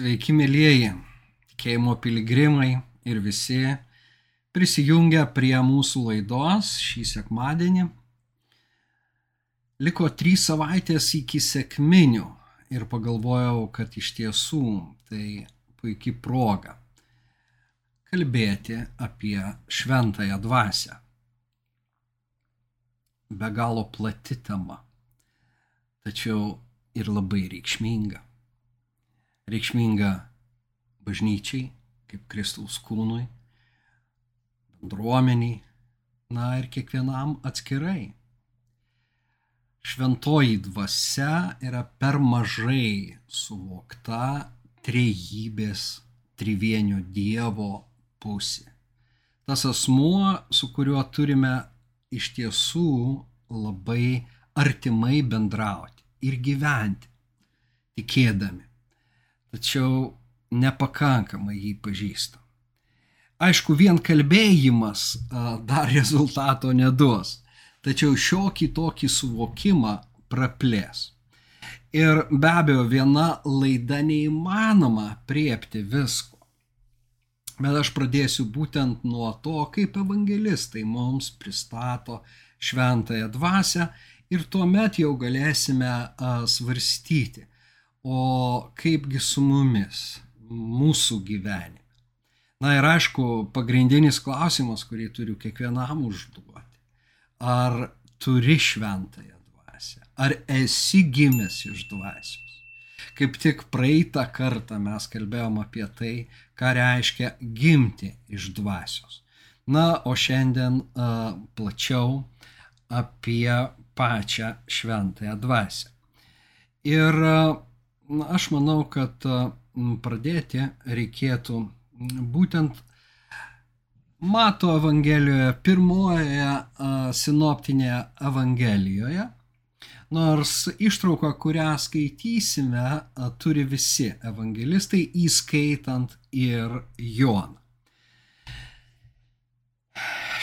Sveiki, mėlyjeji, tikėjimo piligrimai ir visi prisijungę prie mūsų laidos šį sekmadienį. Liko trys savaitės iki sėkminių ir pagalvojau, kad iš tiesų tai puikiai proga kalbėti apie šventąją dvasę. Be galo plati tema, tačiau ir labai reikšminga reikšminga bažnyčiai, kaip Kristaus kūnui, bendruomeniai, na ir kiekvienam atskirai. Šventoji dvasia yra per mažai suvokta trejybės, trivienio Dievo pusė. Tas asmuo, su kuriuo turime iš tiesų labai artimai bendrauti ir gyventi, tikėdami tačiau nepakankamai jį pažįstam. Aišku, vien kalbėjimas dar rezultato neduos, tačiau šiokį tokį suvokimą praplės. Ir be abejo, viena laida neįmanoma priepti visko. Bet aš pradėsiu būtent nuo to, kaip evangelistai mums pristato šventąją dvasę ir tuomet jau galėsime svarstyti, o kaipgi su mumis, mūsų gyvenime. Na ir aišku, pagrindinis klausimas, kurį turiu kiekvienam užduoti. Ar turi šventąją dvasę? Ar esi gimęs iš dvasios? Kaip tik praeitą kartą mes kalbėjom apie tai, ką reiškia gimti iš dvasios. Na, o šiandien uh, plačiau apie pačią šventąją dvasę. Ir uh, Na, aš manau, kad pradėti reikėtų būtent Mato Evangelijoje, pirmojoje sinoptinėje Evangelijoje, nors ištrauką, kurią skaitysime, turi visi evangelistai, įskaitant ir Joną.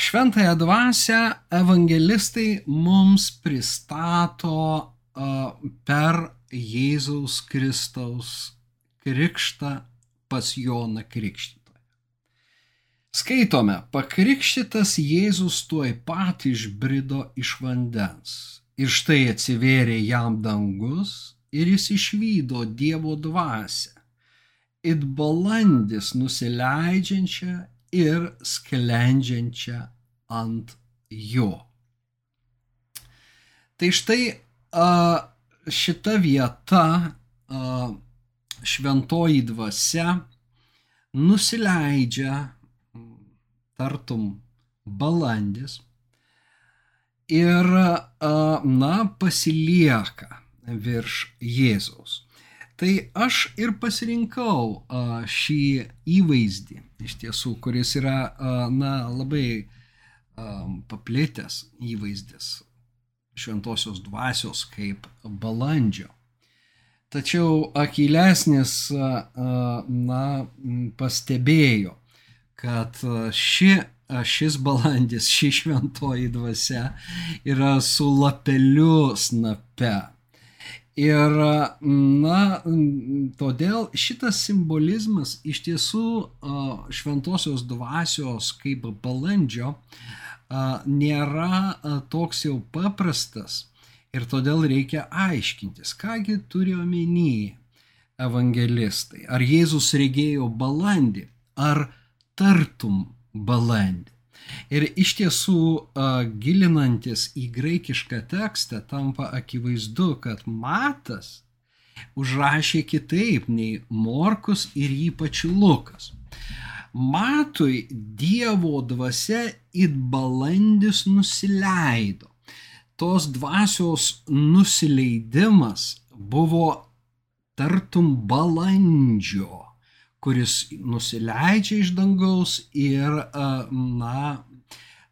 Šventąją dvasę evangelistai mums pristato per Jėzaus Kristaus krikštą pas Joną Krikštytoją. Skaitome, pakrikštytas Jėzus tuoj pat išbrido iš vandens. Ir štai atsivėrė jam dangus ir jis išvydo Dievo dvasę. It balandis nusileidžiančią ir sklendžiančią ant jo. Tai štai a, šita vieta, šventoji dvasia, nusileidžia tartum balandis ir, na, pasilieka virš Jėzaus. Tai aš ir pasirinkau šį įvaizdį, iš tiesų, kuris yra, na, labai paplitęs įvaizdis šventosios dvasios kaip balandžio. Tačiau akilesnis, na, pastebėjo, kad ši, šis balandis, ši šventoji dvasia yra su lapeliu snape. Ir, na, todėl šitas simbolizmas iš tiesų šventosios dvasios kaip balandžio nėra toks jau paprastas ir todėl reikia aiškintis, kągi turi omeny evangelistai. Ar Jėzus regėjo balandį, ar tartum balandį. Ir iš tiesų, gilinantis į graikišką tekstą, tampa akivaizdu, kad Matas užrašė kitaip nei Morkus ir ypač Lukas matui Dievo dvasia it balandis nusileido. Tos dvasios nusileidimas buvo tartum balandžio, kuris nusileidžia iš dangaus ir, na,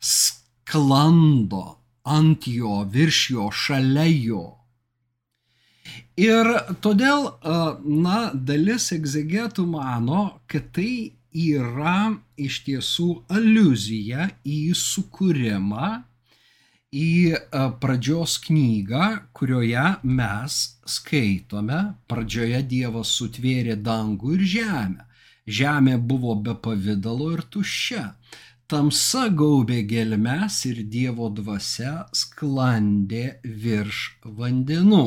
sklando ant jo, virš jo, šalia jo. Ir todėl, na, dalis egzegetų mano, kad tai yra iš tiesų aluzija į sukūrimą, į pradžios knygą, kurioje mes skaitome, pradžioje Dievas sutvėrė dangų ir žemę. Žemė buvo be pavydalo ir tuščia. Tamsa gaubė gelmes ir Dievo dvasia sklandė virš vandenų.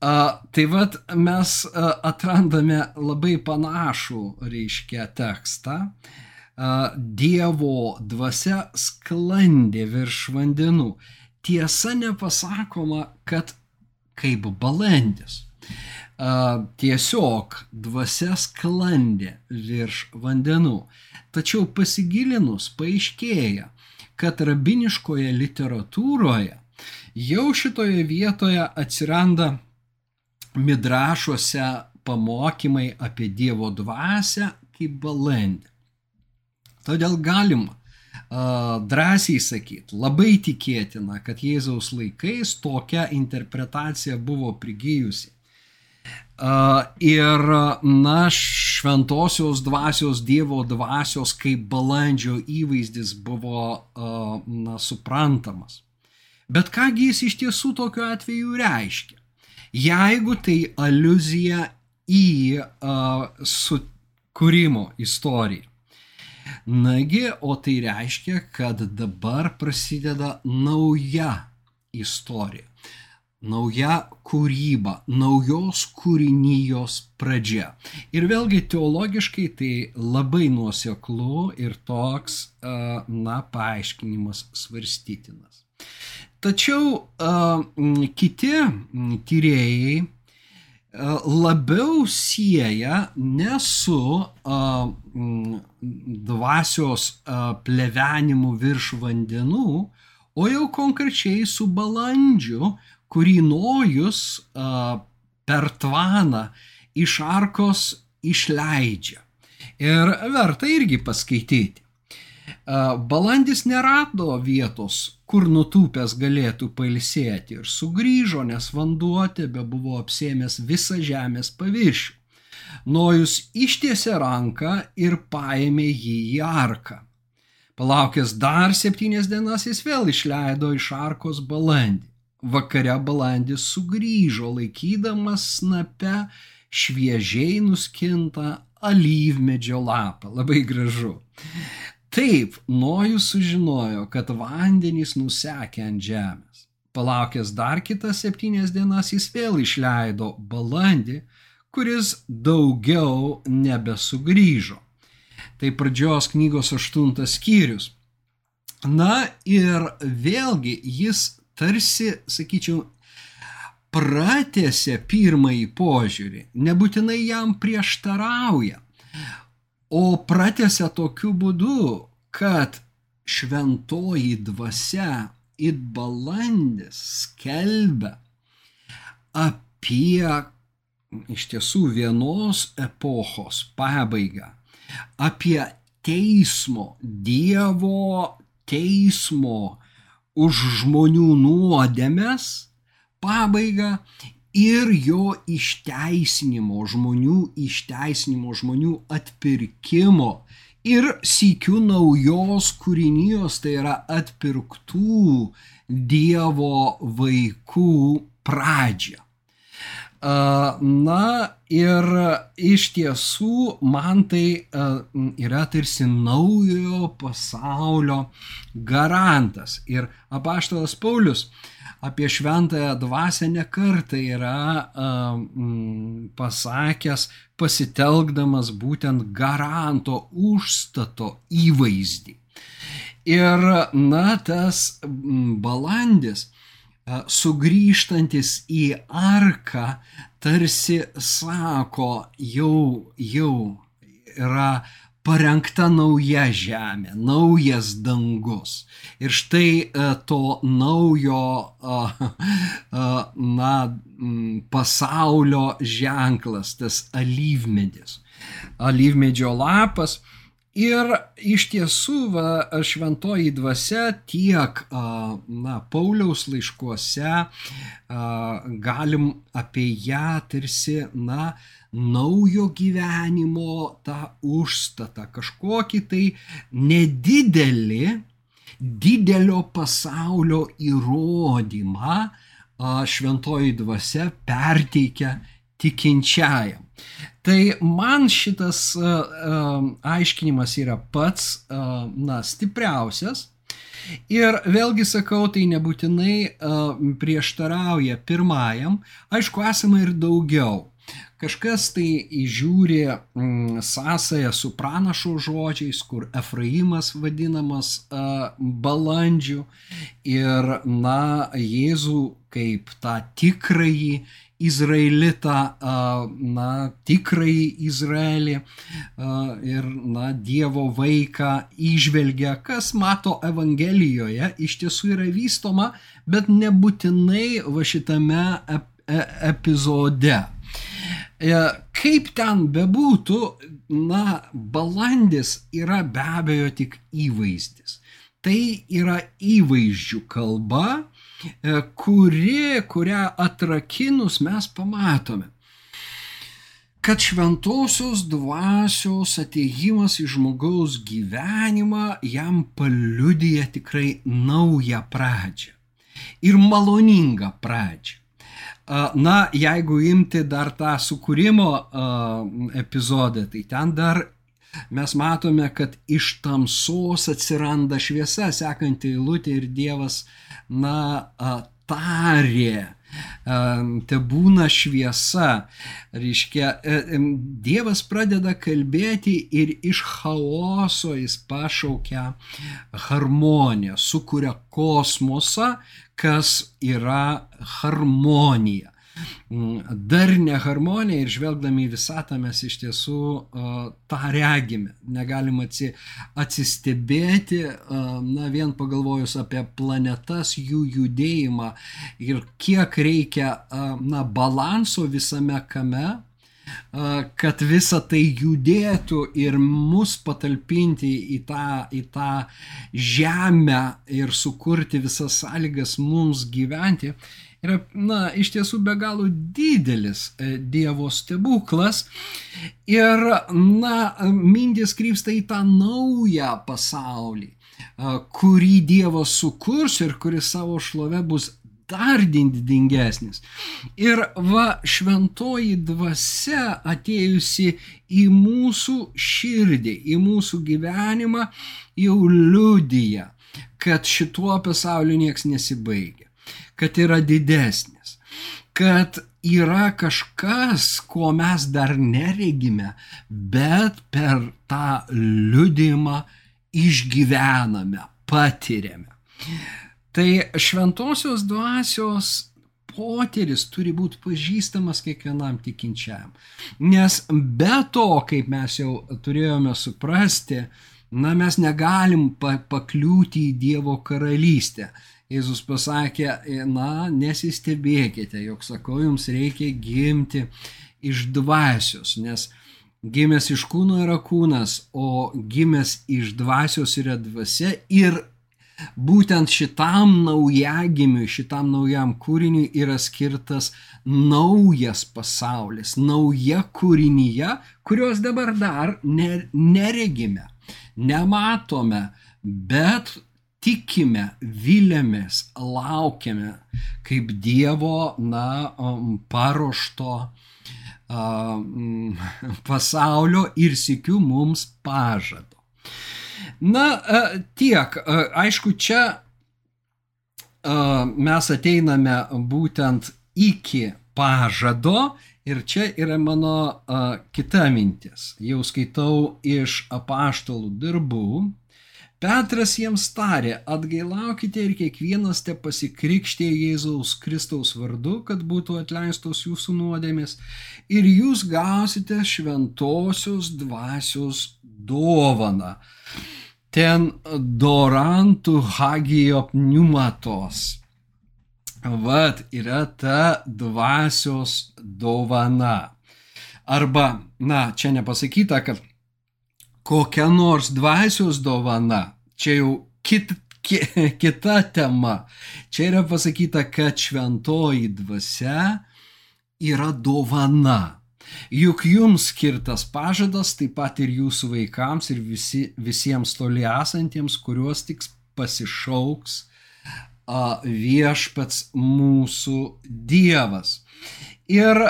A, tai vad mes a, atrandame labai panašų, reiškia, tekstą. A, Dievo dvasia sklandė virš vandenų. Tiesa nepasakoma, kad kaip balandis tiesiog dvasia sklandė virš vandenų. Tačiau pasigilinus paaiškėja, kad rabiniškoje literatūroje jau šitoje vietoje atsiranda midrašuose pamokymai apie Dievo dvasę kaip balandį. Todėl galima drąsiai sakyti, labai tikėtina, kad Jėzaus laikais tokia interpretacija buvo prigijusi Ir, na, šventosios dvasios, Dievo dvasios kaip balandžio įvaizdis buvo, na, suprantamas. Bet kągi jis iš tiesų tokiu atveju reiškia? Jeigu tai aluzija į uh, sukūrimo istoriją. Nagi, o tai reiškia, kad dabar prasideda nauja istorija nauja kūryba, naujos kūrinijos pradžia. Ir vėlgi teologiškai tai labai nuoseklu ir toks, na, paaiškinimas svarstytinas. Tačiau kiti tyrėjai labiau sieja ne su dvasios plevenimu virš vandenų, o jau konkrečiai su balandžiu, kurį Nojus per tvaną iš arkos išleidžia. Ir verta irgi paskaityti. Balandis nerado vietos, kur nutūpęs galėtų pailsėti ir sugrįžo, nes vanduo tebe buvo apsėmęs visą žemės paviršių. Nojus ištiesė ranką ir paėmė jį į arką. Palaukęs dar septynias dienas jis vėl išleido iš arkos balandį. Vakare balandis sugrįžo laikydamas snape šviežiai nuskintą alyvmedžio lapą. Labai gražu. Taip, Nojus sužinojo, kad vandenys nusekė ant žemės. Palaukęs dar kitas septynias dienas jis vėl išleido balandį, kuris daugiau nebesugrįžo. Tai pradžios knygos aštuntas skyrius. Na ir vėlgi jis tarsi, sakyčiau, pratėse pirmąjį požiūrį, nebūtinai jam prieštarauja, o pratėse tokiu būdu, kad šventoji dvasia it balandis skelbia apie iš tiesų vienos epochos pabaigą, apie teismo, Dievo teismo už žmonių nuodėmes pabaigą ir jo išteisinimo, žmonių išteisinimo, žmonių atpirkimo ir sykių naujos kūrinijos, tai yra atpirktų Dievo vaikų pradžią. Na ir iš tiesų man tai yra tarsi naujojo pasaulio garantas. Ir apaštalas Paulius apie šventąją dvasę nekartą yra pasakęs, pasitelkdamas būtent garanto užstato įvaizdį. Ir na, tas balandis sugrįžtantis į arką tarsi sako, jau, jau yra parengta nauja žemė, naujas dangus. Ir štai to naujo na, pasaulio ženklas, tas alyvmedis. Alyvmedžio lapas Ir iš tiesų va, šventoji dvasia tiek na, Pauliaus laiškuose galim apie ją tarsi na, naujo gyvenimo tą užstatą, kažkokį tai nedidelį didelio pasaulio įrodymą šventoji dvasia perteikia tikinčiajam. Tai man šitas aiškinimas yra pats na, stipriausias. Ir vėlgi sakau, tai nebūtinai prieštarauja pirmajam, aišku, esame ir daugiau. Kažkas tai įžiūri mm, sąsąją su pranašo žodžiais, kur Efraimas vadinamas a, balandžiu ir, na, Jėzų kaip tą tikrąjį Izraelitą, na, tikrąjį Izraelį ir, na, Dievo vaiką išvelgia, kas mato Evangelijoje, iš tiesų yra vystoma, bet nebūtinai va šitame e, epizode. E, kaip ten bebūtų, na, balandis yra be abejo tik įvaizdis. Tai yra įvaizdžių kalba, kuri, kurią atrakinus mes pamatome, kad šventosios dvasios ateigimas į žmogaus gyvenimą jam paliudyja tikrai naują pradžią ir maloningą pradžią. Na, jeigu imti dar tą sukūrimo epizodą, tai ten dar mes matome, kad iš tamsos atsiranda šviesa, sekanti eilutė ir Dievas, na, tarė, te būna šviesa. Reiškia, e, Dievas pradeda kalbėti ir iš chaoso jis pašaukia harmoniją, sukuria kosmosą, kas yra harmonija. Mm, Darnė harmonija ir žvelgdami į visatą mes iš tiesų tą regime. Negalim atsi, atsistebėti, na vien pagalvojus apie planetas, jų judėjimą ir kiek reikia na, balanso visame kame, kad visa tai judėtų ir mus patalpinti į tą, į tą žemę ir sukurti visas sąlygas mums gyventi, yra, na, iš tiesų be galo didelis e, Dievo stebuklas. Ir, na, mintis krypsta į tą naują pasaulį, kurį Dievas sukurs ir kuris savo šlove bus dar didingesnis. Ir va šventoji dvasia atėjusi į mūsų širdį, į mūsų gyvenimą, jau liudyja, kad šituo pasauliu nieks nesibaigia, kad yra didesnis, kad yra kažkas, ko mes dar neregime, bet per tą liudimą išgyvename, patiriame. Tai šventosios dvasios potyris turi būti pažįstamas kiekvienam tikinčiam. Nes be to, kaip mes jau turėjome suprasti, na mes negalim pakliūti į Dievo karalystę. Jėzus pasakė, na nesistebėkite, jog sakau, jums reikia gimti iš dvasios, nes gimęs iš kūno yra kūnas, o gimęs iš dvasios yra dvasia ir būtent šitam naujagimiui, šitam naujam kūriniui yra skirtas naujas pasaulis, nauja kūrinyje, kurios dabar dar neregime, nematome, bet tikime, vilėmės, laukiame kaip Dievo, na, um, paruošto pasaulio ir sikiu mums pažado. Na, tiek. Aišku, čia mes ateiname būtent iki pažado ir čia yra mano kita mintis. Jau skaitau iš apaštalų darbų. Petras jiems tarė, atgailaukite ir kiekvienas te pasikrikštė Jėzaus Kristaus vardu, kad būtų atleistos jūsų nuodėmės ir jūs gausite šventosios dvasios dovaną ten dorantų hagijo pneumatos. Vat yra ta dvasios dovana. Arba, na, čia nepasakyta, kad kokia nors dvasios dovana, čia jau kit, ki, kita tema. Čia yra pasakyta, kad šventoji dvasia yra dovana. Juk jums skirtas pažadas taip pat ir jūsų vaikams ir visi, visiems toli esantiems, kuriuos tik pasišauks viešpats mūsų Dievas. Ir,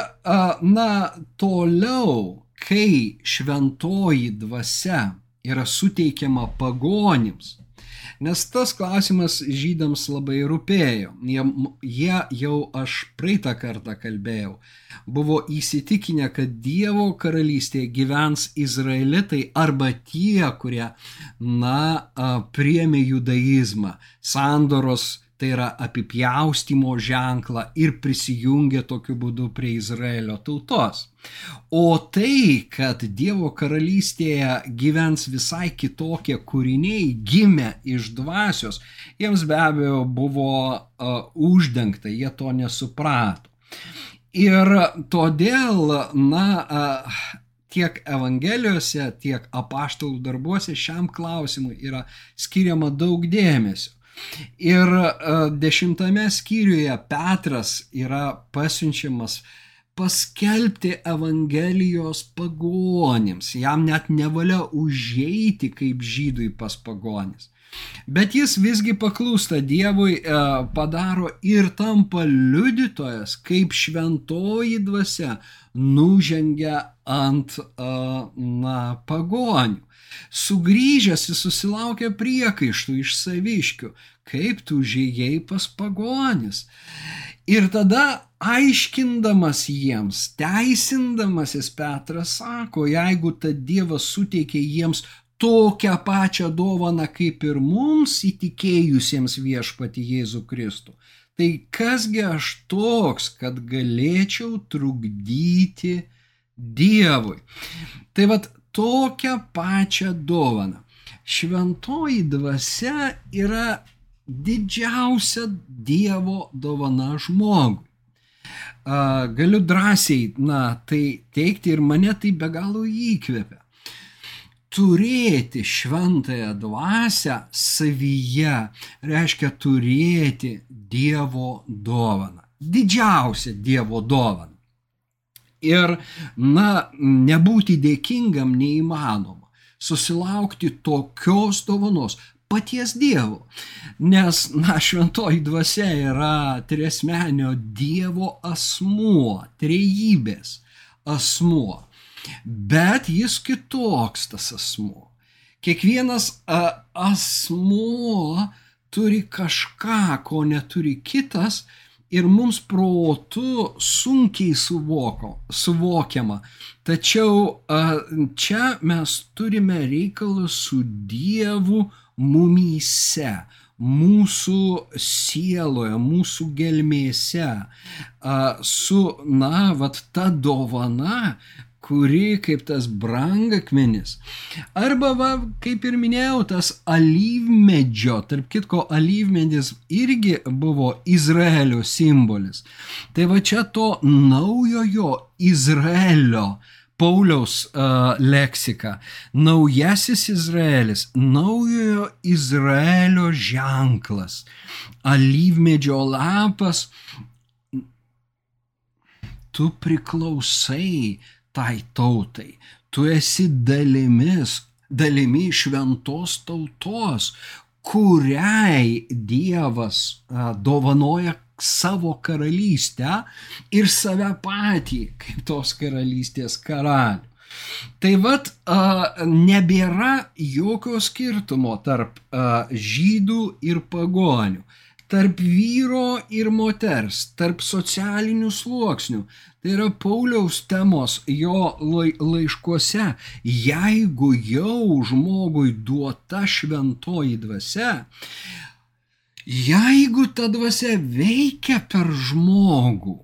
na, toliau, kai šventoji dvasia yra suteikiama pagonims, nes tas klausimas žydams labai rūpėjo. Jie, jie jau aš praeitą kartą kalbėjau, buvo įsitikinę, kad Dievo karalystėje gyvens izraelitai arba tie, kurie, na, priemė judaizmą, sandoros tai yra apipjaustimo ženklą ir prisijungė tokiu būdu prie Izraelio tautos. O tai, kad Dievo karalystėje gyvens visai kitokie kūriniai, gimę iš dvasios, jiems be abejo buvo uh, uždengta, jie to nesuprato. Ir todėl, na, uh, tiek Evangelijose, tiek apaštalų darbuose šiam klausimui yra skiriama daug dėmesio. Ir e, dešimtame skyriuje Petras yra pasiunčiamas paskelbti Evangelijos pagonims. Jam net nevalia užeiti kaip žydui pas pagonis. Bet jis visgi paklūsta Dievui, e, padaro ir tampa liudytojas, kaip šventoji dvasia nužengia ant e, na, pagonių. Sugrįžęs jis susilaukė priekaištų iš saviškių, kaip tu žygiai pas pagonis. Ir tada aiškindamas jiems, teisindamasis Petras sako, jeigu ta Dievas suteikė jiems tokią pačią dovaną kaip ir mums įtikėjusiems viešpati Jėzų Kristų, tai kasgi aš toks, kad galėčiau trukdyti Dievui. Tai vad tokią pačią dovaną. Šventoji dvasia yra didžiausia Dievo dovana žmogui. Galiu drąsiai, na, tai teikti ir mane tai be galo įkvepia. Turėti šventąją dvasę savyje reiškia turėti Dievo dovaną. Didžiausia Dievo dovana. Ir, na, nebūti dėkingam neįmanoma. Susilaukti tokios dovanos paties Dievo. Nes, na, šventoji dvasia yra tresmenio Dievo asmuo, trejybės asmuo. Bet jis kitoks tas asmuo. Kiekvienas a, asmuo turi kažką, ko neturi kitas ir mums protu sunkiai suvoko, suvokiama. Tačiau čia mes turime reikalą su Dievu mumyse, mūsų sieloje, mūsų gelmėse, su, na, vat ta dovana, kuri kaip tas brangakmenis. Arba, va, kaip ir minėjau, tas alyvmedžio, tarp kitko, alyvmedis irgi buvo Izraelio simbolis. Tai va čia to naujojo Izraelio Pauliaus uh, leksika. Naujasis Izraelis, naujojo Izraelio ženklas. Alyvmedžio lapas. Tu priklausai tai tautai. Tu esi dalimis, dalimi šventos tautos, kuriai Dievas dovanoja savo karalystę ir save patį kaip tos karalystės karalių. Tai vad nebėra jokio skirtumo tarp žydų ir pagonių tarp vyro ir moters, tarp socialinių sluoksnių. Tai yra Pauliaus temos jo laiškuose. Jeigu jau žmogui duota šventoji dvasia, jeigu ta dvasia veikia per žmogų,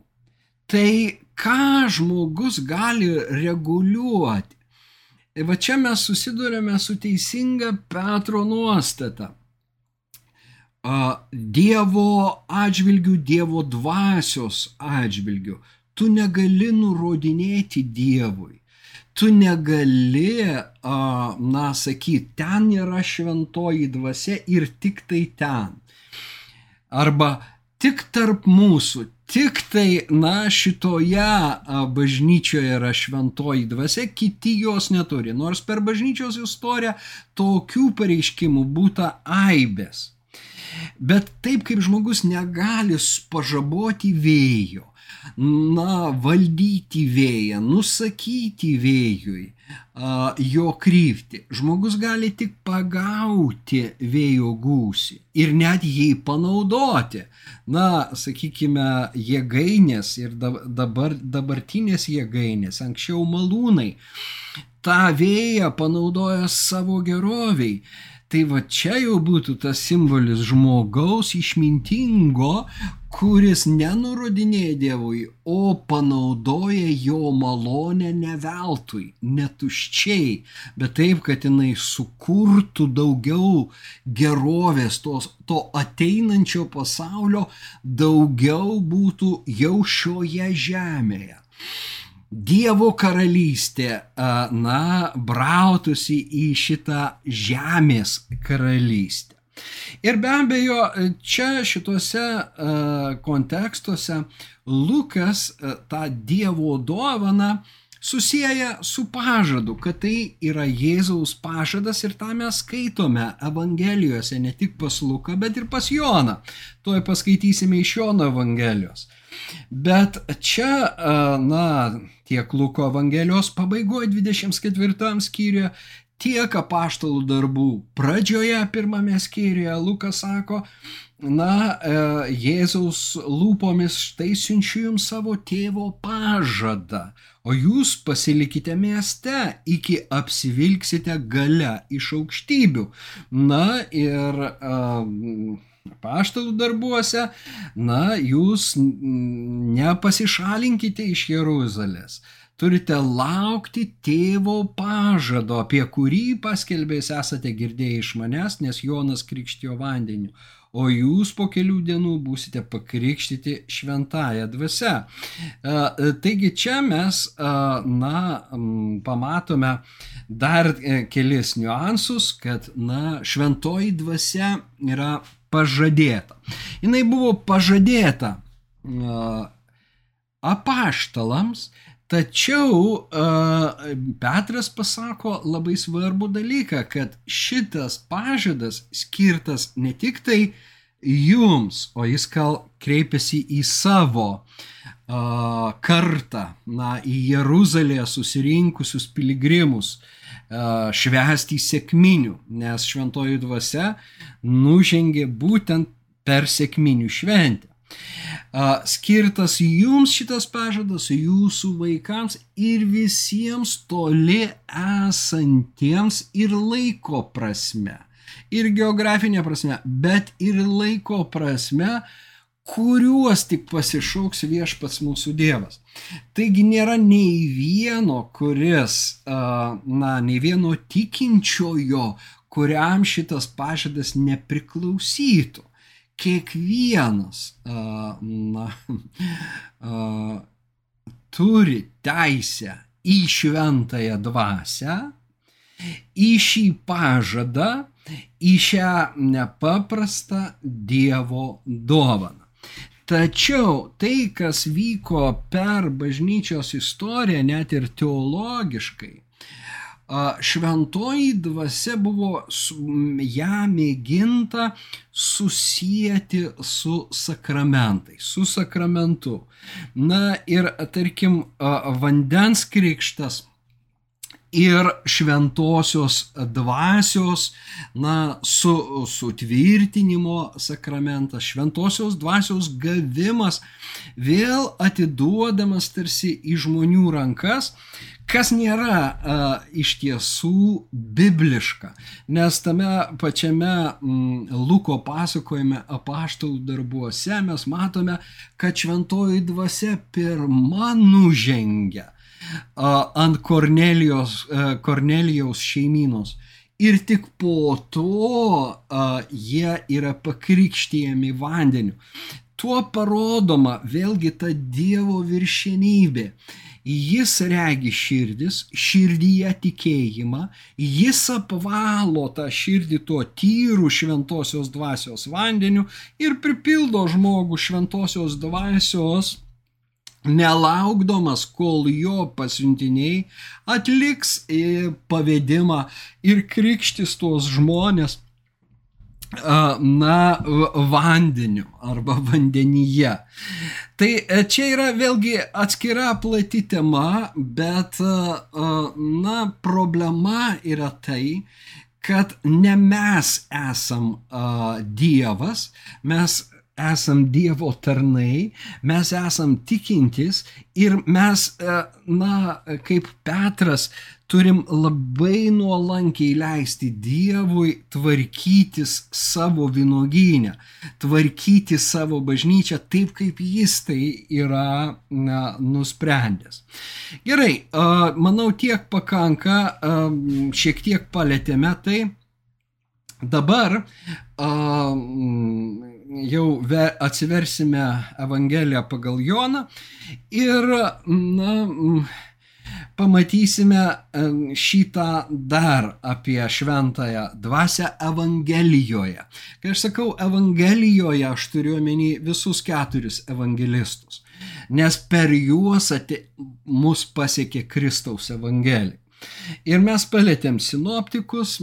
tai ką žmogus gali reguliuoti? Va čia mes susidurėme su teisinga Petro nuostata Dievo atžvilgių, Dievo dvasios atžvilgių. Tu negali nurodinėti Dievui. Tu negali, na, sakyti, ten yra šventoji dvasia ir tik tai ten. Arba tik tarp mūsų, Tik tai, na, šitoje bažnyčioje yra šventoji dvasia, kiti jos neturi. Nors per bažnyčios istoriją tokių pareiškimų būta aibės. Bet taip kaip žmogus negali pažaboti vėjo, na, valdyti vėją, nusakyti vėjui a, jo kryptį. Žmogus gali tik pagauti vėjo gūsį ir net jį panaudoti. Na, sakykime, jėgainės ir dabar, dabartinės jėgainės, anksčiau malūnai, tą vėją panaudoja savo geroviai. Tai va čia jau būtų tas simbolis žmogaus išmintingo, kuris nenurodinėja Dievui, o panaudoja jo malonę ne veltui, netuščiai, bet taip, kad jinai sukurtų daugiau gerovės, tos, to ateinančio pasaulio daugiau būtų jau šioje žemėje. Dievo karalystė, na, brautųsi į šitą žemės karalystę. Ir be abejo, čia šituose kontekstuose Lukas tą Dievo dovaną susiję su pažadu, kad tai yra Jėzaus pažadas ir tą mes skaitome Evangelijose, ne tik pas Luką, bet ir pas Joną. Tuoj paskaitysime iš Jono Evangelijos. Bet čia, na, tiek Luko Evangelijos pabaigoje 24 skyriuje, tiek apaštalų darbų pradžioje pirmame skyriuje Lukas sako, na, e, Jėzaus lūpomis štai siunčiu jums savo tėvo pažadą, o jūs pasilikite mieste, iki apsivilksite gale iš aukštybių. Na ir uh, paštalų darbuose, na, jūs nepasišalinkite iš Jeruzalės. Turite laukti tėvo pažado, apie kurį paskelbės esate girdėję iš manęs, nes Jonas krikštijo vandeniu, o jūs po kelių dienų būsite pakrikštyti šventąją dvasę. Taigi čia mes, na, pamatome dar e, kelis niuansus, kad, na, šventoji dvasia yra pažadėta. Jis buvo pažadėta apaštalams, tačiau Petras pasako labai svarbų dalyką, kad šitas pažadas skirtas ne tik tai jums, o jis kal kreipiasi į savo uh, kartą, na, į Jeruzalėje susirinkusius piligrimus, uh, švęsti sėkminių, nes šventoji dvasia nužengė būtent per sėkminių šventę. Skirtas jums šitas pažadas, jūsų vaikams ir visiems toli esantiems ir laiko prasme, ir geografinė prasme, bet ir laiko prasme, kuriuos tik pasišauks viešpats mūsų Dievas. Taigi nėra nei vieno, kuris, na, nei vieno tikinčiojo, kuriam šitas pažadas nepriklausytų. Kiekvienas, na, turi teisę į šventąją dvasę, į šį pažadą, į šią nepaprastą Dievo dovaną. Tačiau tai, kas vyko per bažnyčios istoriją, net ir teologiškai, šventoji dvasia buvo ją mėginta susijęti su sakramentais, su sakramentu. Na ir tarkim, vandens krikštas ir šventosios dvasios, na, su, sutvirtinimo sakramentas, šventosios dvasios gavimas, vėl atiduodamas tarsi į žmonių rankas, kas nėra a, iš tiesų bibliška, nes tame pačiame m, Luko pasakojime apaštalų darbuose mes matome, kad šventoji dvasia pirma nužengia ant Kornelijos, Kornelijaus šeiminos. Ir tik po to jie yra pakrikštyjami vandeniu. Tuo parodoma vėlgi ta Dievo viršenybė. jis regi širdis, širdyje tikėjimą, jis apvalo tą širdį tuo tyru šventosios dvasios vandeniu ir pripildo žmogų šventosios dvasios nelaukdamas, kol jo pasiuntiniai atliks pavedimą ir krikštis tuos žmonės na, vandeniu arba vandenyje. Tai e, čia yra vėlgi atskira plati tema, bet, na, problema yra tai, kad ne mes esam Dievas, mes esam Dievo tarnai, mes esam tikintis ir mes, e, na, kaip Petras, turim labai nuolankiai leisti Dievui tvarkytis savo vinogynę, tvarkyti savo bažnyčią taip, kaip jis tai yra na, nusprendęs. Gerai, e, manau tiek pakanka, e, šiek tiek palėtėme tai. Dabar jau atsiversime Evangeliją pagal Joną ir na, pamatysime šitą dar apie šventąją dvasę Evangelijoje. Kai aš sakau Evangelijoje, aš turiu omeny visus keturis evangelistus, nes per juos ati, mus pasiekė Kristaus Evangelija. Ir mes palėtėm sinoptikus,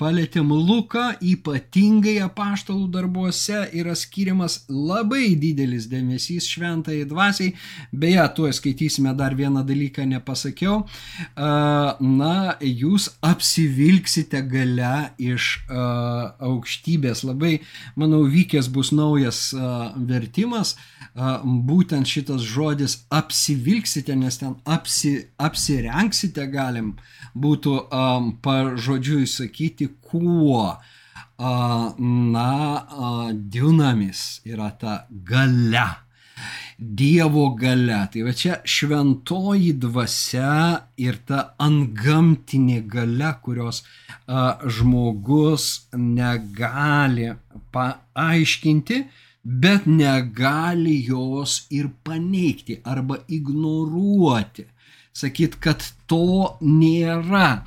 palėtėm Luką, ypatingai apaštalų darbuose yra skiriamas labai didelis dėmesys šventai dvasiai. Beje, tuo skaitysime dar vieną dalyką, nepasakiau. Na, jūs apsivilksite gale iš aukštybės. Labai, manau, vykęs bus naujas vertimas. Būtent šitas žodis apsivilksite, nes ten apsi, apsirenksite gali galim būtų um, pažodžiui sakyti, kuo uh, na, uh, dinamis yra ta gale. Dievo gale. Tai va čia šventoji dvasia ir ta antgamtinė gale, kurios a, žmogus negali paaiškinti, bet negali jos ir paneigti arba ignoruoti sakyt, kad to nėra.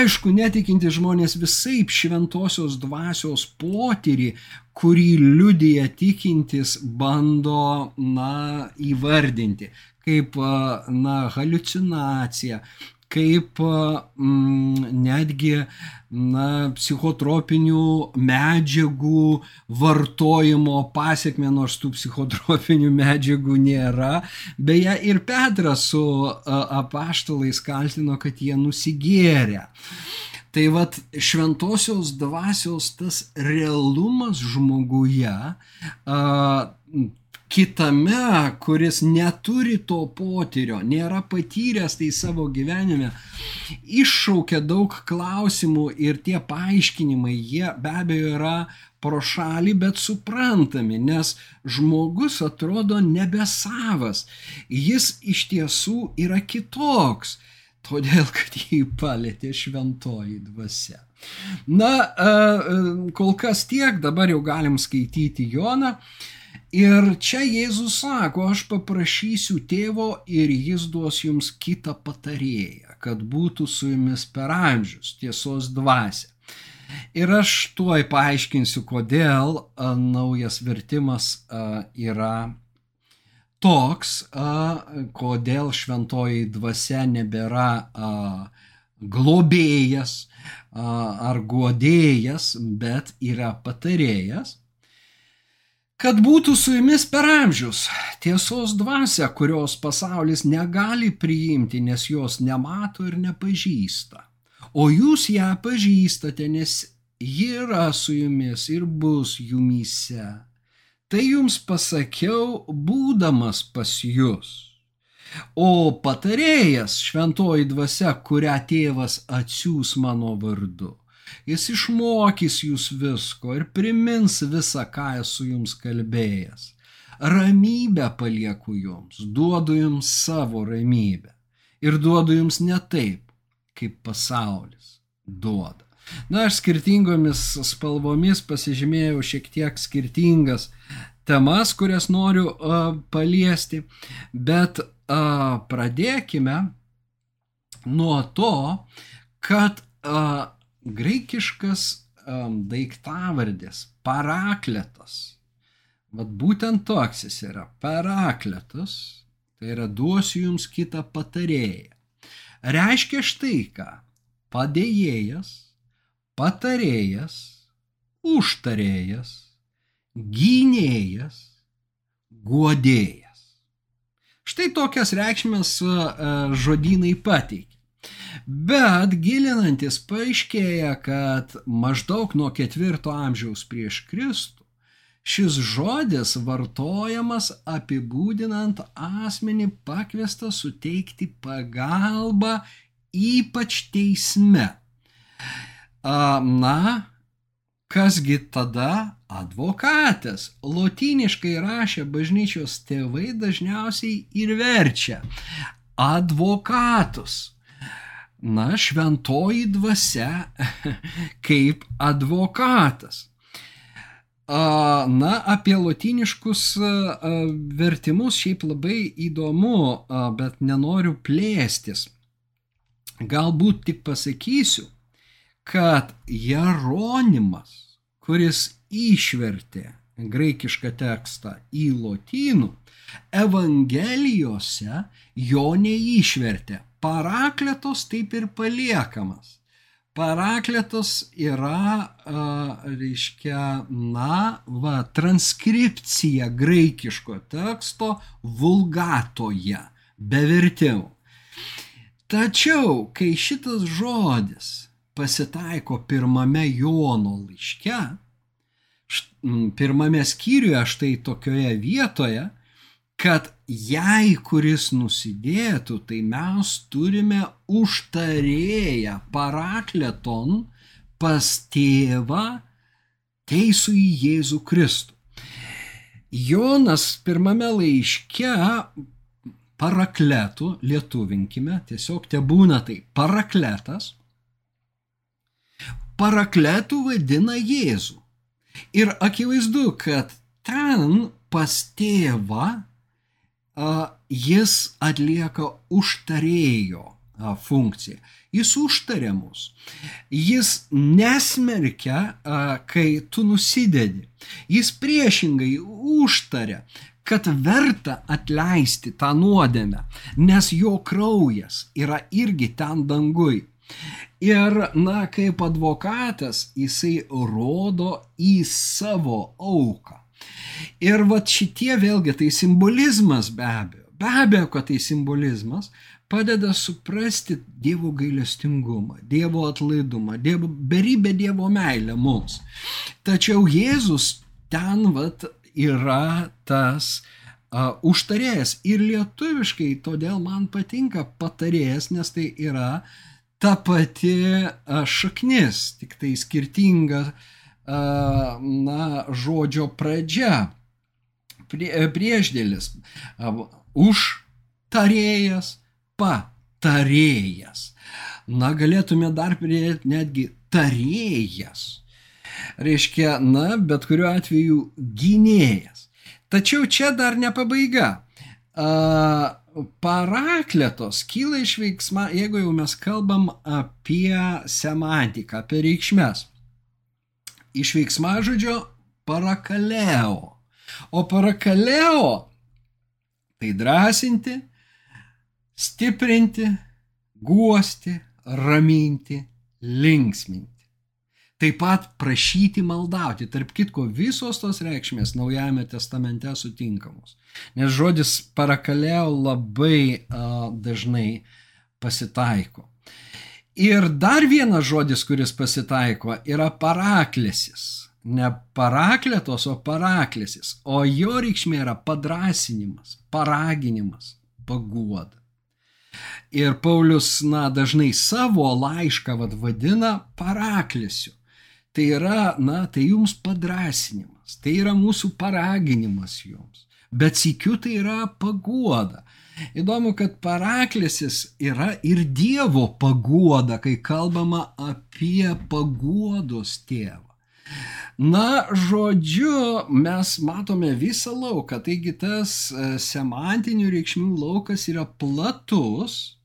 Aišku, netikinti žmonės visai šventosios dvasios potyrį, kurį liudija tikintis, bando, na, įvardinti kaip, na, halucinacija, kaip mm, netgi na, psichotropinių medžiagų vartojimo pasiekme, nors tų psichotropinių medžiagų nėra. Beje, ir Petras su apaštalais kaltino, kad jie nusigėrė. Tai vad šventosios dvasios tas realumas žmoguje, kitame, kuris neturi to potyrio, nėra patyręs tai savo gyvenime, iššaukia daug klausimų ir tie paaiškinimai, jie be abejo yra pro šalį, bet suprantami, nes žmogus atrodo nebesavas, jis iš tiesų yra kitoks, todėl kad jį palėtė šventoji dvasia. Na, kol kas tiek, dabar jau galim skaityti Joną. Ir čia Jėzus sako, aš paprašysiu tėvo ir jis duos jums kitą patarėją, kad būtų su jumis per amžius tiesos dvasia. Ir aš tuoj paaiškinsiu, kodėl a, naujas vertimas a, yra toks, a, kodėl šventoji dvasia nebėra a, globėjas a, ar godėjas, bet yra patarėjas kad būtų su jumis per amžius tiesos dvasia, kurios pasaulis negali priimti, nes jos nemato ir nepažįsta. O jūs ją pažįstate, nes ji yra su jumis ir bus jumyse. Tai jums pasakiau, būdamas pas jūs. O patarėjas, šventoji dvasia, kurią tėvas atsiūs mano vardu, Jis išmokys jūs visko ir primins visą, ką esu jums kalbėjęs. Ramybę palieku jums, duodu jums savo ramybę. Ir duodu jums ne taip, kaip pasaulis duoda. Na, aš skirtingomis spalvomis pasižymėjau šiek tiek skirtingas temas, kurias noriu uh, paliesti, bet uh, pradėkime nuo to, kad uh, graikiškas um, daiktavardis parakletas, vad būtent toks jis yra, parakletas, tai yra duosiu jums kitą patarėją. Reiškia štai ką, padėjėjas, patarėjas, užtarėjas, gynėjas, guodėjas. Štai tokias reikšmės žodynai pateikia. Bet gilinantis paaiškėja, kad maždaug nuo ketvirto amžiaus prieš Kristų šis žodis vartojamas apibūdinant asmenį pakviestą suteikti pagalbą ypač teisme. Na, kasgi tada advokatas? Lotyniškai rašė bažnyčios tėvai dažniausiai ir verčia advokatus na, šventoji dvasia kaip advokatas. Na, apie lotyniškus vertimus šiaip labai įdomu, bet nenoriu plėstis. Galbūt tik pasakysiu, kad Jeronimas, kuris išvertė graikišką tekstą į lotynų, Evangelijose jo neišvertė, parakletos taip ir paliekamas. Parakletos yra, reiškia, na, va, transkripcija graikiško teksto vulgatoje, be vertimų. Tačiau, kai šitas žodis pasitaiko pirmame Jono laiške, pirmame skyriuje, štai tokioje vietoje, kad jei kuris nusidėtų, tai mes turime užtarėję parakleton pas tėvą teisų į Jėzų Kristų. Jonas pirmame laiške parakletų, lietuvinkime, tiesiog te būna tai parakletas, parakletų vadina Jėzų. Ir akivaizdu, kad ten pas tėvą jis atlieka užtarėjo funkciją. Jis užtarė mus. Jis nesmerkia, kai tu nusidedi. Jis priešingai užtarė, kad verta atleisti tą nuodėmę, nes jo kraujas yra irgi ten dangui. Ir, na, kaip advokatas, jisai rodo į savo auką. Ir va šitie vėlgi tai simbolizmas be abejo, be abejo, kad tai simbolizmas padeda suprasti Dievo gailestingumą, Dievo atlaidumą, Dievo, beribę Dievo meilę mums. Tačiau Jėzus ten vat yra tas uh, užtarėjas ir lietuviškai, todėl man patinka patarėjas, nes tai yra ta pati uh, šaknis, tik tai skirtinga uh, na, žodžio pradžia, prie, priešdėlis, užtarėjas, patarėjas. Na, galėtume dar pridėti netgi tarėjas. Reiškia, na, bet kuriuo atveju gynėjas. Tačiau čia dar ne pabaiga. A, parakletos kyla iš veiksma, jeigu jau mes kalbam apie semantiką, apie reikšmes iš veiksmažodžio parakaleo. O parakaleo tai drąsinti, stiprinti, guosti, raminti, linksminti. Taip pat prašyti maldauti. Tarp kitko, visos tos reikšmės Naujajame testamente sutinkamos. Nes žodis parakaleo labai a, dažnai pasitaiko. Ir dar vienas žodis, kuris pasitaiko, yra paraklesis. Ne parakletos, o paraklesis. O jo reikšmė yra padrasinimas, paraginimas, paguoda. Ir Paulius, na, dažnai savo laišką vad vadina paraklesiu. Tai yra, na, tai jums padrasinimas, tai yra mūsų paraginimas jums. Bet sikiu tai yra paguoda. Įdomu, kad paraklesis yra ir Dievo paguoda, kai kalbama apie paguodos tėvą. Na, žodžiu, mes matome visą lauką, taigi tas e, semantinių reikšmių laukas yra platus.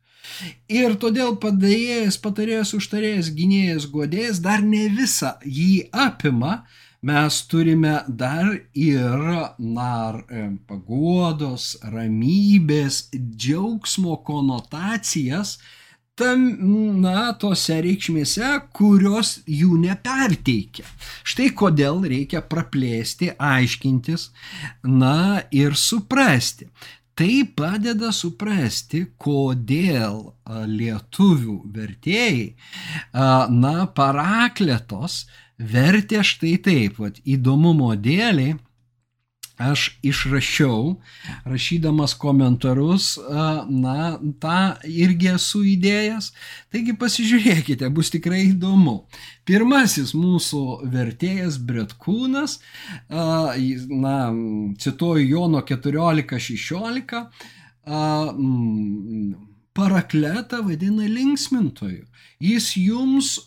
Ir todėl padėjėjas, patarėjas, užtarėjas, gynėjas, godėjas dar ne visą jį apima, mes turime dar ir na, e, paguodos, ramybės, džiaugsmo konotacijas, tam, na, tose reikšmėse, kurios jų neperteikia. Štai kodėl reikia praplėsti, aiškintis, na ir suprasti. Tai padeda suprasti, kodėl lietuvių vertėjai, na, parakletos vertė štai taip, vad, įdomumo dėliai aš išrašiau, rašydamas komentarus, na, tą irgi esu įdėjęs. Taigi pasižiūrėkite, bus tikrai įdomu. Pirmasis mūsų vertėjas Bretkūnas, na, cituoju Jono 14.16, parakletą vadina linksmintoju. Jis jums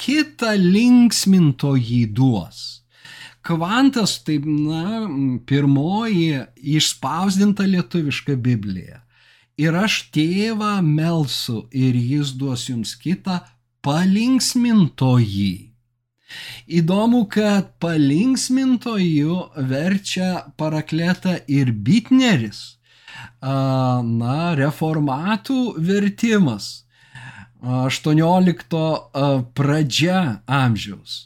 kitą linksmintojį duos. Kvantas, tai, na, pirmoji išspausdinta lietuviška Biblija. Ir aš tėvą melsu ir jis duos jums kitą palinksmintojį. Įdomu, kad palinksmintojų verčia parakletą ir bitneris. Na, reformatų vertimas. 18 pradžia amžiaus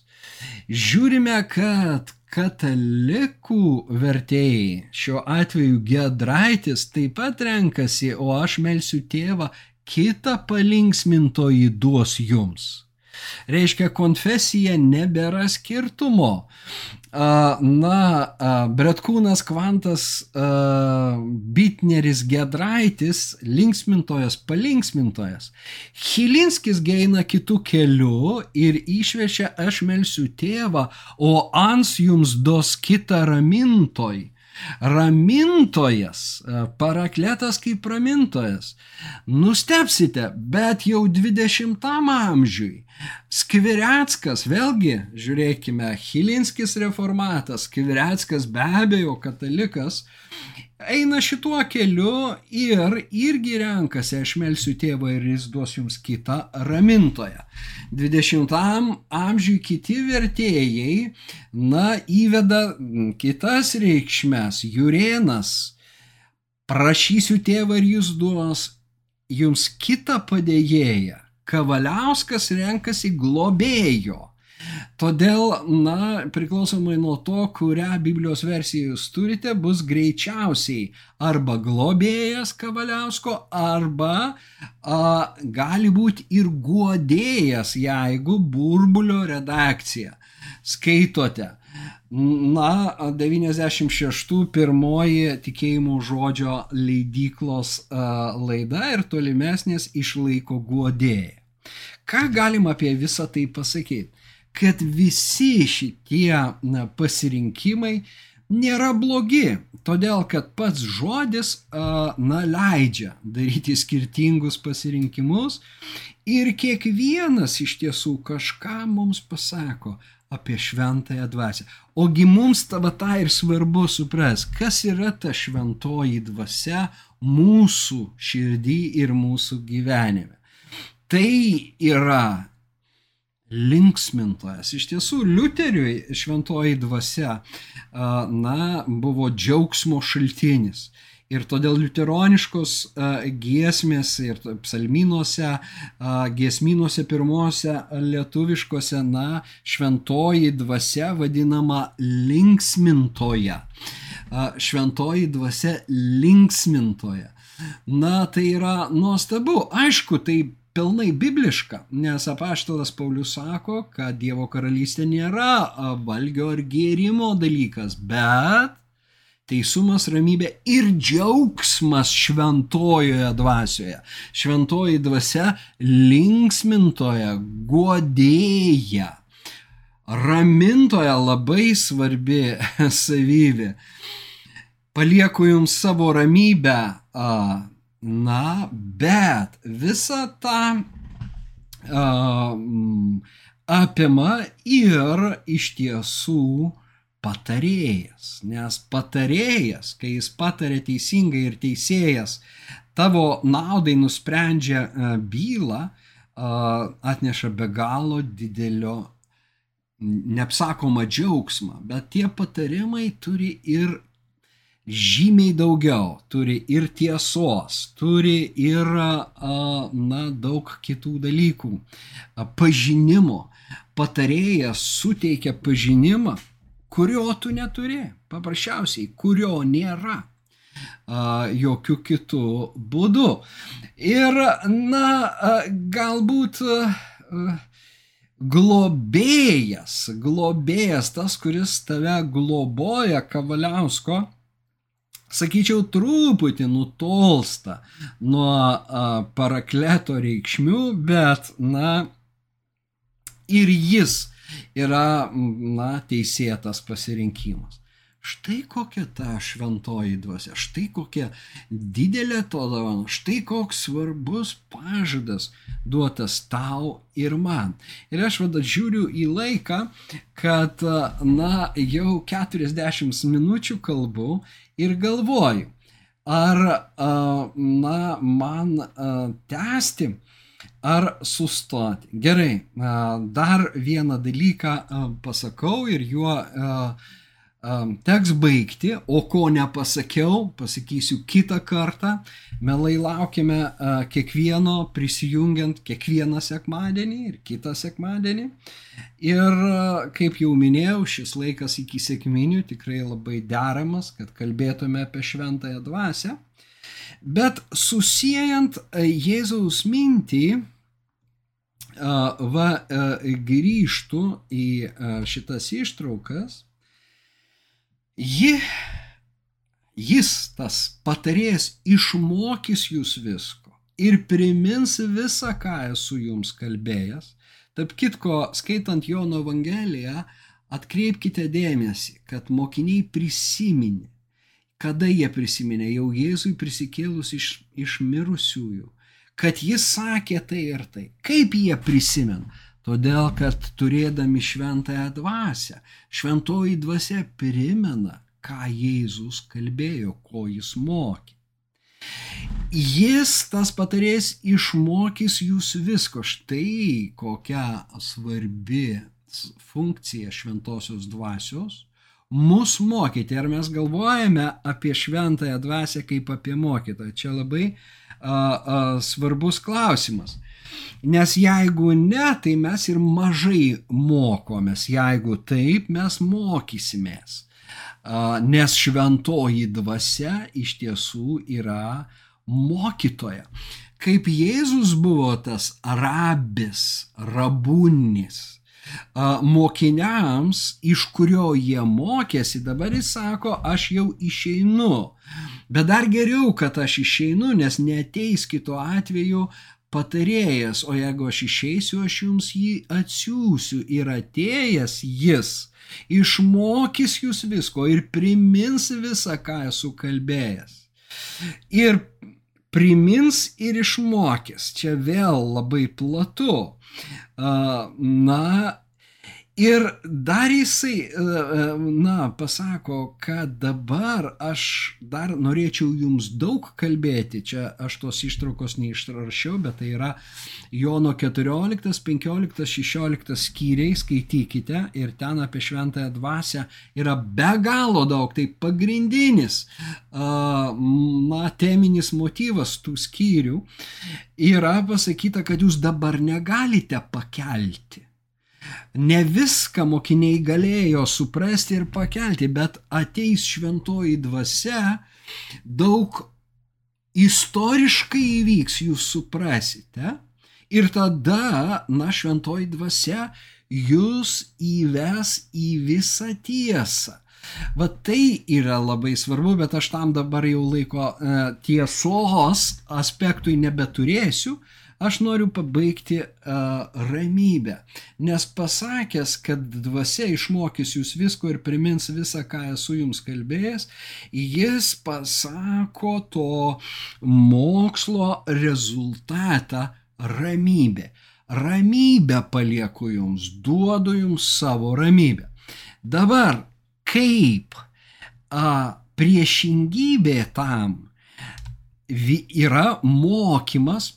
žiūrime, kad katalikų vertėjai, šiuo atveju Gedraitis, taip pat renkasi, o aš melsiu tėvą, kitą palinksmintojį duos jums. Reiškia, konfesija nebėra skirtumo na, Bretkūnas Kvantas, Bitneris Gedraitis, linksmintojas, palinksmintojas. Hilinskis geina kitų kelių ir išvešia aš melsiu tėvą, o ans jums dos kitą ramintoj. Ramintojas, parakletas kaip ramintojas. Nustepsite, bet jau 20 amžiui Skvireckas, vėlgi, žiūrėkime, Hilinskis reformatas, Skvireckas be abejo katalikas, eina šituo keliu ir irgi renkasi, aš melsiu tėvą ir jis duos jums kitą ramintoją. 20 amžiui kiti vertėjai, na, įveda kitas reikšmes, Jurėnas, prašysiu tėvą ir jis duos jums kitą padėjėją Kavaliauskas renkasi globėjo. Todėl, na, priklausomai nuo to, kurią Biblijos versiją jūs turite, bus greičiausiai arba globėjas Kavaliausko, arba a, gali būti ir guodėjas, jeigu burbulio redakcija skaitote. Na, 96 pirmoji tikėjimo žodžio leidyklos a, laida ir tolimesnės išlaiko guodėją. Ką galima apie visą tai pasakyti? Kad visi šitie na, pasirinkimai nėra blogi, todėl kad pats žodis na, leidžia daryti skirtingus pasirinkimus ir kiekvienas iš tiesų kažką mums pasako apie šventąją dvasę. Ogi mums tava tą ir svarbu supras, kas yra ta šventoji dvasia mūsų širdį ir mūsų gyvenime tai yra linksmintojas. Iš tiesų, Liuteriui šventoji dvasia, na, buvo džiaugsmo šaltinis. Ir todėl liuteroniškos giesmės ir psalminuose, giesminuose pirmose lietuviškose, na, šventoji dvasia vadinama linksmintoja. Šventoji dvasia linksmintoja. Na, tai yra nuostabu. Aišku, tai pilnai bibliška, nes apaštalas Paulius sako, kad Dievo karalystė nėra valgio ar gėrimo dalykas, bet teisumas, ramybė ir džiaugsmas šventojoje dvasioje. Šventoji dvasia linksmintoja, guodėja, ramintoja labai svarbi savybė. Palieku jums savo ramybę, Na, bet visą tą uh, apima ir iš tiesų patarėjas. Nes patarėjas, kai jis patarė teisingai ir teisėjas tavo naudai nusprendžia bylą, atneša be galo didelio neapsakomą džiaugsmą, bet tie patarimai turi ir žymiai daugiau, turi ir tiesos, turi ir, na, daug kitų dalykų. Pažinimo. Patarėjas suteikia pažinimą, kurio tu neturi. Paprasčiausiai, kurio nėra jokių kitų būdų. Ir, na, galbūt globėjas, globėjas, tas, kuris tave globoja, Kavaliausko, sakyčiau, truputį nutolsta nuo a, parakleto reikšmių, bet, na, ir jis yra, na, teisėtas pasirinkimas. Štai kokia ta šventoji dvasia, štai kokia didelė to dovana, štai koks svarbus pažadas duotas tau ir man. Ir aš vada žiūriu į laiką, kad, na, jau 40 minučių kalbu ir galvoju, ar, na, man tęsti ar sustoti. Gerai, dar vieną dalyką pasakau ir juo teks baigti, o ko nepasakiau, pasakysiu kitą kartą. Melai laukime kiekvieno prisijungiant kiekvieną sekmadienį ir kitą sekmadienį. Ir kaip jau minėjau, šis laikas iki sėkminių tikrai labai deramas, kad kalbėtume apie šventąją dvasę. Bet susijęjant Jėzaus mintį, va grįžtų į šitas ištraukas Ji, jis, tas patarėjas, išmokys jūs visko ir primins visą, ką esu jums kalbėjęs. Tarp kitko, skaitant Jono Evangeliją, atkreipkite dėmesį, kad mokiniai prisiminė. Kada jie prisiminė? Jau Jėzui prisikėlus iš, iš mirusiųjų. Kad jis sakė tai ir tai. Kaip jie prisimena? Todėl, kad turėdami šventąją dvasę, šventoji dvasia primena, ką Jėzus kalbėjo, ko jis mokė. Jis, tas patarėjas, išmokys jūs visko. Štai kokia svarbi funkcija šventosios dvasios mus mokyti. Ar mes galvojame apie šventąją dvasę kaip apie mokytoją? Čia labai a, a, svarbus klausimas. Nes jeigu ne, tai mes ir mažai mokomės, jeigu taip, mes mokysimės. Nes šventoji dvasia iš tiesų yra mokytoja. Kaip Jėzus buvo tas rabis, rabūnis, mokiniams, iš kurio jie mokėsi, dabar jis sako, aš jau išeinu. Bet dar geriau, kad aš išeinu, nes neteis kito atveju patarėjas, o jeigu aš išeisiu, aš jums jį atsiųsiu ir atėjęs jis išmokys jūs visko ir primins visą, ką esu kalbėjęs. Ir primins ir išmokys. Čia vėl labai platu. Na, Ir dar jisai, e, e, na, pasako, kad dabar aš dar norėčiau jums daug kalbėti. Čia aš tos ištraukos neišrašiau, bet tai yra Jono 14, 15, 16 skyriai, skaitykite ir ten apie šventąją dvasę yra be galo daug. Tai pagrindinis, na, teminis motyvas tų skyrių yra pasakyta, kad jūs dabar negalite pakelti Ne viską mokiniai galėjo suprasti ir pakelti, bet ateis šventoji dvasia, daug istoriškai įvyks, jūs suprasite. Ir tada, na, šventoji dvasia jūs įves į visą tiesą. Va tai yra labai svarbu, bet aš tam dabar jau laiko e, tiesos aspektui nebeturėsiu, Aš noriu pabaigti uh, ramybę, nes pasakęs, kad dvasia išmokys jūs visko ir primins visą, ką esu jums kalbėjęs, jis pasako to mokslo rezultatą ramybė. ramybę palieku jums, duodu jums savo ramybę. Dabar kaip a, priešingybė tam yra mokymas,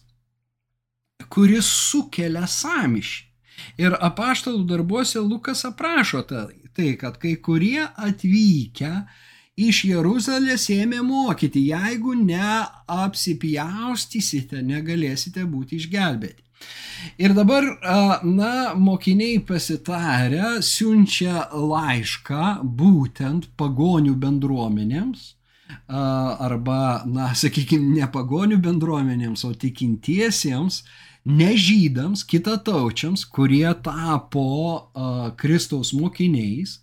kuris sukelia samišį. Ir apaštalų darbuose Lukas aprašo tai, kad kai kurie atvykę iš Jeruzalės ėmė mokyti, jeigu neapsipjaustysite, negalėsite būti išgelbėti. Ir dabar, na, mokiniai pasitarę siunčia laišką būtent pagonių bendruomenėms, arba, na, sakykime, ne pagonių bendruomenėms, o tikintiesiems, nežydams, kitataučiams, kurie tapo Kristaus mokiniais,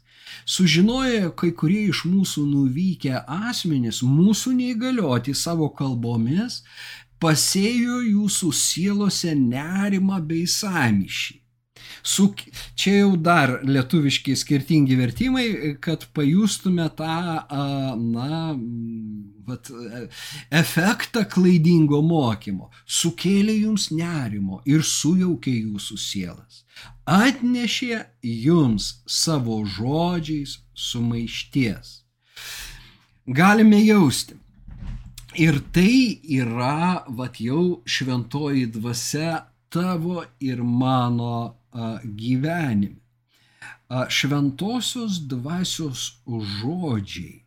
sužinojo kai kurie iš mūsų nuvykę asmenys, mūsų neįgalioti savo kalbomis, pasėjo jūsų sielose nerimą bei samišį. Su, čia jau dar lietuviški skirtingi vertimai, kad pajustume tą, na, vat, efektą klaidingo mokymo. Sukėlė jums nerimo ir sujaukė jūsų sielas. Atnešė jums savo žodžiais sumaišties. Galime jausti. Ir tai yra, vat jau šventoji dvasia tavo ir mano gyvenime. Šventosios dvasios žodžiai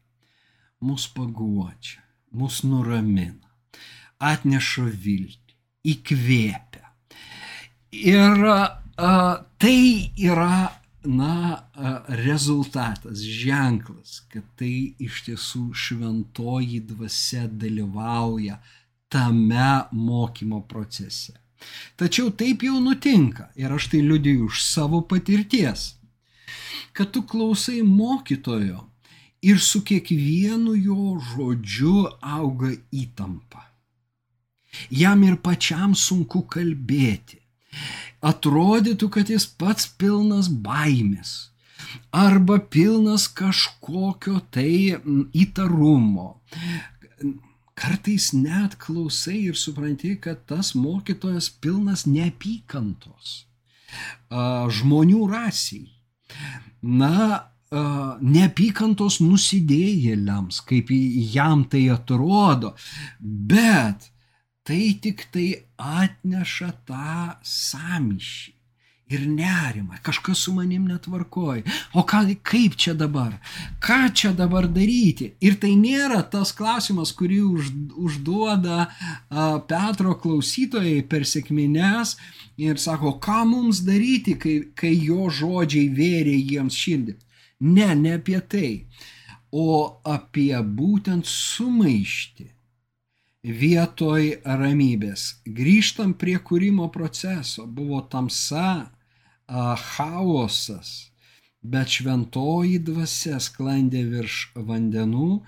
mus paguodžia, mus nuramina, atneša viltį, įkvėpia. Ir a, tai yra, na, rezultatas, ženklas, kad tai iš tiesų šventoji dvasia dalyvauja tame mokymo procese. Tačiau taip jau nutinka ir aš tai liudiju iš savo patirties, kad tu klausai mokytojo ir su kiekvienu jo žodžiu auga įtampa. Jam ir pačiam sunku kalbėti. Atrodytų, kad jis pats pilnas baimės arba pilnas kažkokio tai įtarumo, kartais net klausai ir supranti, kad tas mokytojas pilnas neapykantos žmonių rasiai. Na, neapykantos nusidėjėliams, kaip jam tai atrodo, bet tai tik tai atneša tą samišį ir nerimą, kažkas su manim netvarkoja. O ką, kaip čia dabar? Ką čia dabar daryti? Ir tai nėra tas klausimas, kurį už, užduoda a, Petro klausytojai per sėkmines ir sako, ką mums daryti, kai, kai jo žodžiai vėrė jiems širdį. Ne, ne apie tai, o apie būtent sumaišti vietoj ramybės. Grįžtam prie kūrimo proceso. Buvo tamsa, chaosas, bet šventoji dvasia sklandė virš vandenų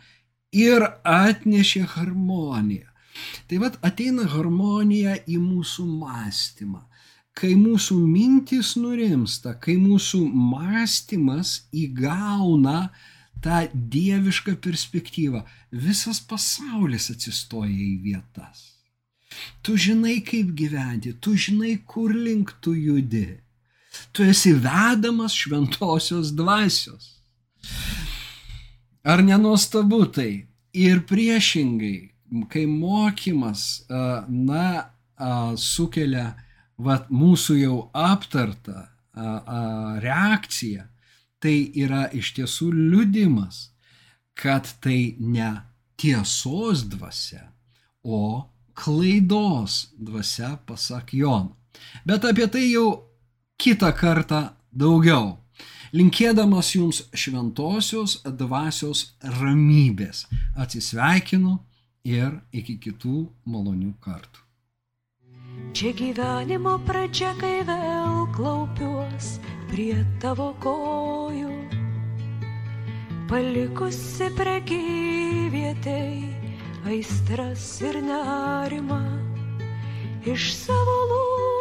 ir atnešė harmoniją. Tai vad ateina harmonija į mūsų mąstymą. Kai mūsų mintis nurimsta, kai mūsų mąstymas įgauna tą dievišką perspektyvą, visas pasaulis atsistoja į vietas. Tu žinai, kaip gyventi, tu žinai, kur link tu judi. Tu esi vedamas šventosios dvasios. Ar nenuostabu tai? Ir priešingai, kai mokymas, na, sukelia vat, mūsų jau aptartą reakciją, tai yra iš tiesų liudimas, kad tai ne tiesos dvasia, o klaidos dvasia, pasak Jono. Bet apie tai jau kitą kartą daugiau. Linkėdamas jums šventosios dvasios ramybės. Atsisveikinu ir iki kitų malonių kartų. Čia gyvenimo pradžia, kai vėl klaupiuos prie tavo kojų, palikusi prekyvietei aistras ir nerimą iš savo lūpų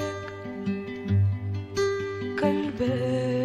قلبك